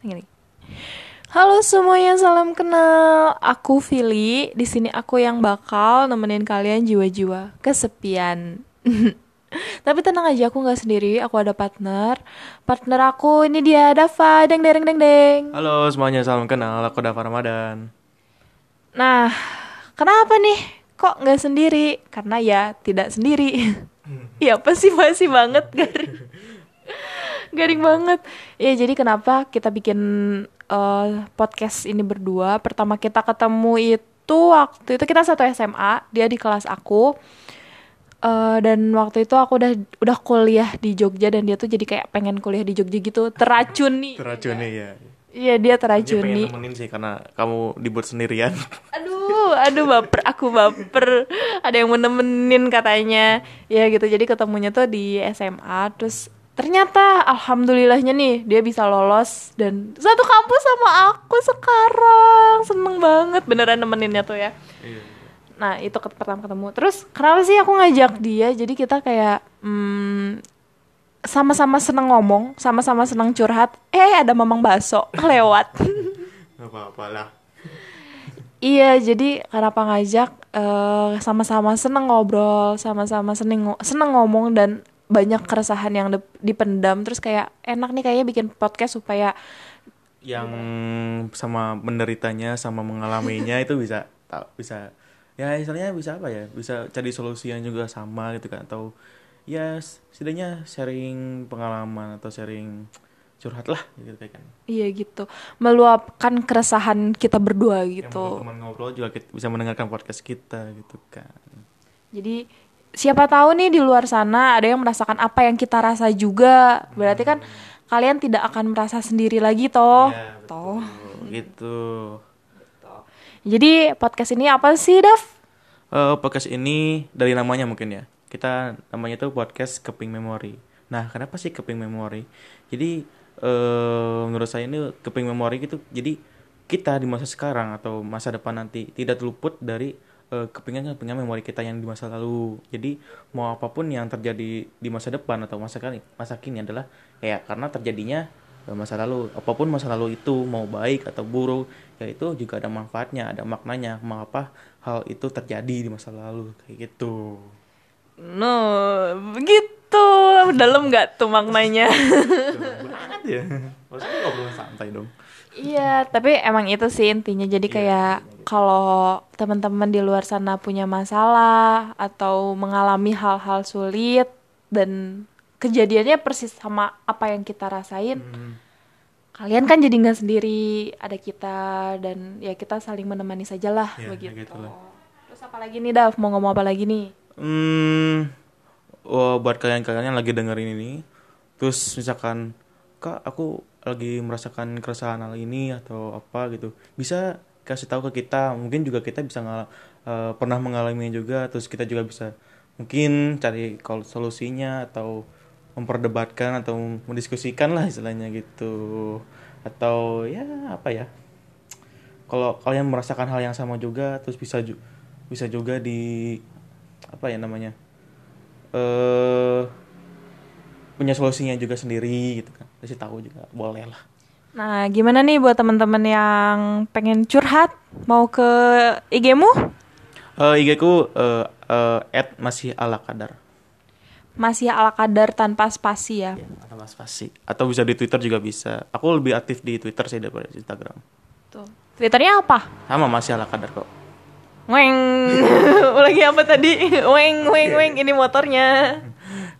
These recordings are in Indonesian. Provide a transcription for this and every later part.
Gini. Halo semuanya, salam kenal. Aku Vili. Di sini aku yang bakal nemenin kalian jiwa-jiwa kesepian. Tapi tenang aja, aku nggak sendiri. Aku ada partner. Partner aku ini dia Dava. Deng deng deng deng. Halo semuanya, salam kenal. Aku Dava Ramadan. Nah, kenapa nih? Kok nggak sendiri? Karena ya tidak sendiri. ya apa sih masih banget garing. Garing banget. Ya jadi kenapa kita bikin uh, podcast ini berdua? Pertama kita ketemu itu waktu itu kita satu SMA, dia di kelas aku. Uh, dan waktu itu aku udah udah kuliah di Jogja dan dia tuh jadi kayak pengen kuliah di Jogja gitu teracuni Teracuni ya. iya dia Dia teracuni pengen nemenin sih karena kamu dibuat sendirian. aduh aduh baper aku baper ada yang mau nemenin katanya ya gitu jadi ketemunya tuh di SMA terus ternyata alhamdulillahnya nih dia bisa lolos. Dan satu kampus sama aku sekarang. Seneng banget beneran nemeninnya tuh ya. Iya. nah itu ket- pertama ketemu. Terus kenapa sih aku ngajak dia? Jadi kita kayak hmm, sama-sama seneng ngomong sama-sama seneng curhat. Eh ada mamang baso lewat. Apa-apa lah. Iya, jadi kenapa ngajak? Eh, sama-sama seneng ngobrol, sama-sama seneng seneng ngomong dan banyak keresahan yang dip- dipendam. Terus kayak enak nih kayaknya bikin podcast supaya Yang sama menderitanya sama mengalaminya itu bisa tak bisa ya istilahnya bisa apa ya bisa cari solusi yang juga sama gitu kan atau ya setidaknya sharing pengalaman atau sharing curhat lah gitu kan iya gitu meluapkan keresahan kita berdua yang gitu. teman ngobrol juga kita bisa mendengarkan podcast kita gitu kan Jadi siapa tahu nih di luar sana ada yang merasakan apa yang kita rasa juga. Berarti kan kalian tidak akan merasa sendiri lagi toh. Ya, betul. toh. gitu Jadi podcast ini apa sih, Dav? Eh, podcast ini dari namanya mungkin ya. Kita namanya itu podcast Keping Memory. Nah, kenapa sih Keping Memory? Jadi eh menurut saya ini Keping Memory gitu. Jadi kita di masa sekarang atau masa depan nanti tidak luput dari eh, kepingan-kepingan memori kita yang di masa lalu. Jadi mau apa pun yang terjadi di masa depan atau masa kini, masa kini adalah ya karena terjadinya eh, masa lalu. Apa pun masa lalu itu mau baik atau buruk, ya itu juga ada manfaatnya, ada maknanya. Mengapa hal itu terjadi di masa lalu kayak gitu. No, begitu. Dalam nggak tuh maknanya? banget ya. Maksudnya ngobrol santai dong. iya, tapi emang itu sih intinya. Jadi Iya, kayak kalau teman-teman di luar sana punya masalah atau mengalami hal-hal sulit dan kejadiannya persis sama apa yang kita rasain, Hmm. kalian kan jadi nggak sendiri. Ada kita dan ya kita saling menemani sajalah Iya, begitu. gitu lah. Terus apa lagi nih, Dav? Mau ngomong apa lagi nih? Hmm, oh, buat kalian-kalian yang lagi dengerin ini, terus misalkan, kak aku lagi merasakan keresahan hal ini atau apa gitu, bisa kasih tahu ke kita. Mungkin juga kita bisa ngal- eh, pernah mengalaminya juga, terus kita juga bisa mungkin cari solusinya atau memperdebatkan atau mendiskusikan lah istilahnya gitu. Atau ya apa ya? Kalau kalian merasakan hal yang sama juga, terus bisa ju- bisa juga di apa ya namanya eh punya solusinya juga sendiri gitu kan kasih tahu juga boleh lah Nah, gimana nih buat teman-teman yang pengen curhat mau ke IG-mu? eh IG ku eh eh, at masih ala kadar Masih ala kadar tanpa spasi ya. ya, atau mas pasti atau bisa di Twitter juga bisa aku lebih aktif di Twitter sih daripada di Instagram Tuh. Twitternya apa? sama masih ala kadar kok Weng. Lagi apa tadi? Weng, weng, weng. Ini motornya.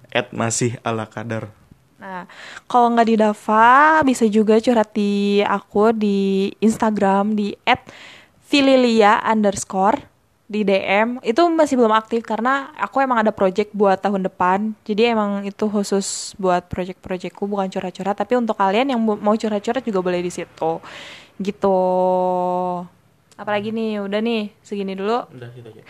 at masih ala kadar Nah, kalau nggak di Dava, bisa juga curhat di aku di Instagram di @fililia underscore di DM. Itu masih belum aktif karena aku emang ada project buat tahun depan. Jadi emang itu khusus buat project-projectku, bukan curhat-curhat. Tapi untuk kalian yang mau curhat-curhat juga boleh di situ. Gitu. Apalagi nih, udah nih, segini dulu. udah gitu aja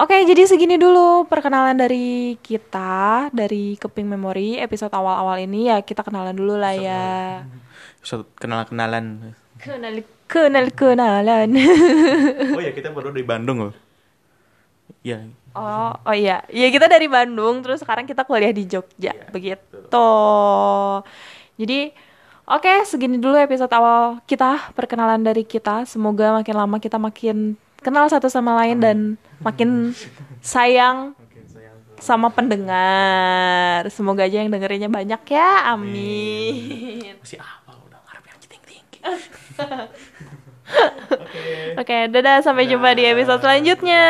Oke, jadi segini dulu perkenalan dari kita dari Keping Memory episode awal-awal ini ya kita kenalan dulu lah ya. bisa kenalan kenalan Kenal kenal kenalan. oh ya kita baru di Bandung loh ya oh, oh iya. Ya kita dari Bandung terus sekarang kita kuliah di Jogja Iya, begitu. Jadi Oke, segini dulu episode awal kita, perkenalan dari kita. Semoga makin lama kita makin kenal satu sama lain dan makin sayang sama pendengar. Semoga aja yang dengerinnya banyak ya. Amin. Masih apa udah ngarep yang tinggi-tinggi. Oke, dadah sampai jumpa di episode selanjutnya.